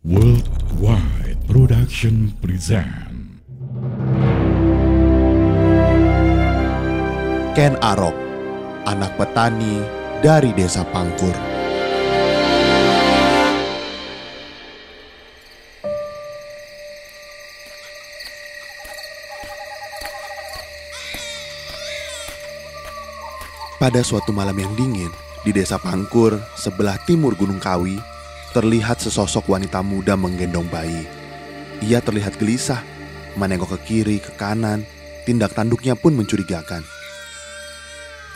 Worldwide Production present Ken Arok, anak petani dari desa Pangkur. Pada suatu malam yang dingin, di desa Pangkur, sebelah timur Gunung Kawi, terlihat sesosok wanita muda menggendong bayi. Ia terlihat gelisah, menengok ke kiri, ke kanan, tindak tanduknya pun mencurigakan.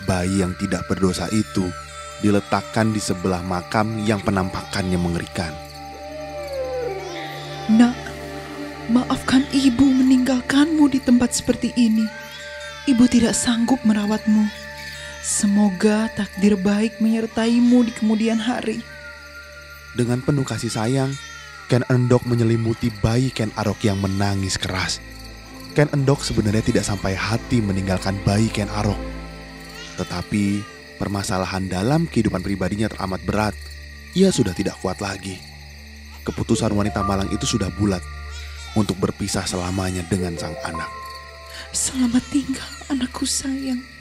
Bayi yang tidak berdosa itu diletakkan di sebelah makam yang penampakannya mengerikan. Nak, maafkan ibu meninggalkanmu di tempat seperti ini. Ibu tidak sanggup merawatmu. Semoga takdir baik menyertaimu di kemudian hari. Dengan penuh kasih sayang, Ken Endok menyelimuti bayi Ken Arok yang menangis keras. Ken Endok sebenarnya tidak sampai hati meninggalkan bayi Ken Arok. Tetapi permasalahan dalam kehidupan pribadinya teramat berat. Ia sudah tidak kuat lagi. Keputusan wanita malang itu sudah bulat untuk berpisah selamanya dengan sang anak. Selamat tinggal anakku sayang.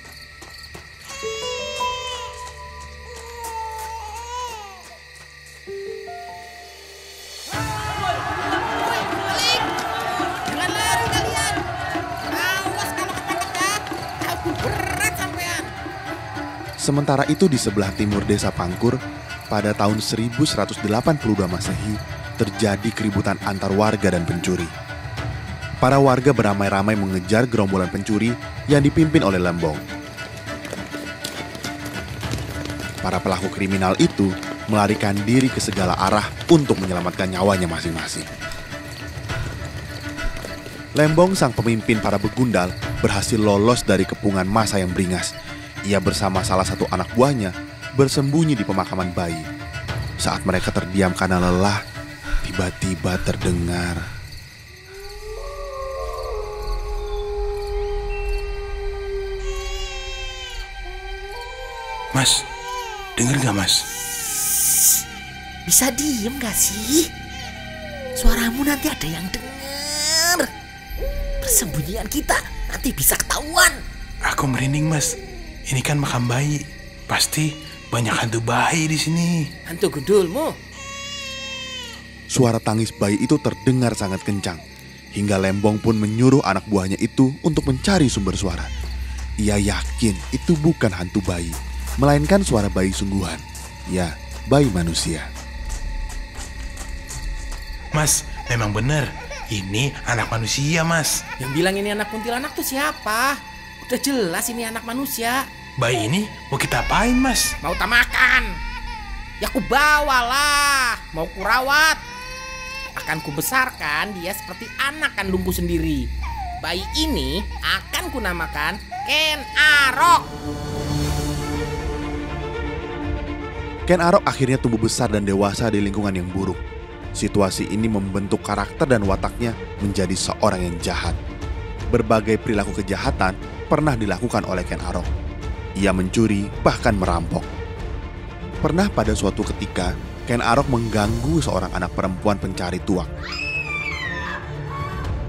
Sementara itu di sebelah timur desa Pangkur, pada tahun 1182 Masehi, terjadi keributan antar warga dan pencuri. Para warga beramai-ramai mengejar gerombolan pencuri yang dipimpin oleh Lembong. Para pelaku kriminal itu melarikan diri ke segala arah untuk menyelamatkan nyawanya masing-masing. Lembong sang pemimpin para begundal berhasil lolos dari kepungan masa yang beringas. Ia bersama salah satu anak buahnya bersembunyi di pemakaman bayi. Saat mereka terdiam karena lelah, tiba-tiba terdengar Mas, denger gak mas? Bisa diem gak sih? Suaramu nanti ada yang denger. Persembunyian kita nanti bisa ketahuan. Aku merinding mas. Ini kan makam bayi. Pasti banyak hantu bayi di sini. Hantu gundulmu. suara tangis bayi itu terdengar sangat kencang. Hingga Lembong pun menyuruh anak buahnya itu untuk mencari sumber suara. Ia yakin itu bukan hantu bayi, melainkan suara bayi sungguhan. Ya, bayi manusia. Mas, memang bener. Ini anak manusia mas. Yang bilang ini anak kuntilanak tuh siapa? Udah jelas ini anak manusia. Bayi ini mau kita apain mas? Mau tak makan? Ya ku bawalah. Mau kurawat. Akan kubesarkan dia seperti anak kandungku sendiri. Bayi ini akan kunamakan Ken Arok. Ken Arok akhirnya tumbuh besar dan dewasa di lingkungan yang buruk. Situasi ini membentuk karakter dan wataknya menjadi seorang yang jahat. Berbagai perilaku kejahatan pernah dilakukan oleh Ken Arok. Ia mencuri, bahkan merampok. Pernah pada suatu ketika, Ken Arok mengganggu seorang anak perempuan pencari tuak.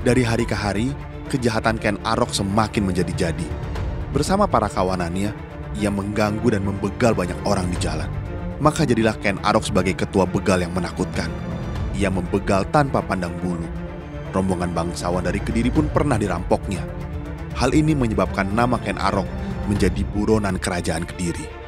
Dari hari ke hari, kejahatan Ken Arok semakin menjadi-jadi. Bersama para kawanannya, ia mengganggu dan membegal banyak orang di jalan. Maka jadilah Ken Arok sebagai ketua begal yang menakutkan. Ia membegal tanpa pandang bulu. Rombongan bangsawan dari Kediri pun pernah dirampoknya. Hal ini menyebabkan nama Ken Arok menjadi buronan kerajaan Kediri.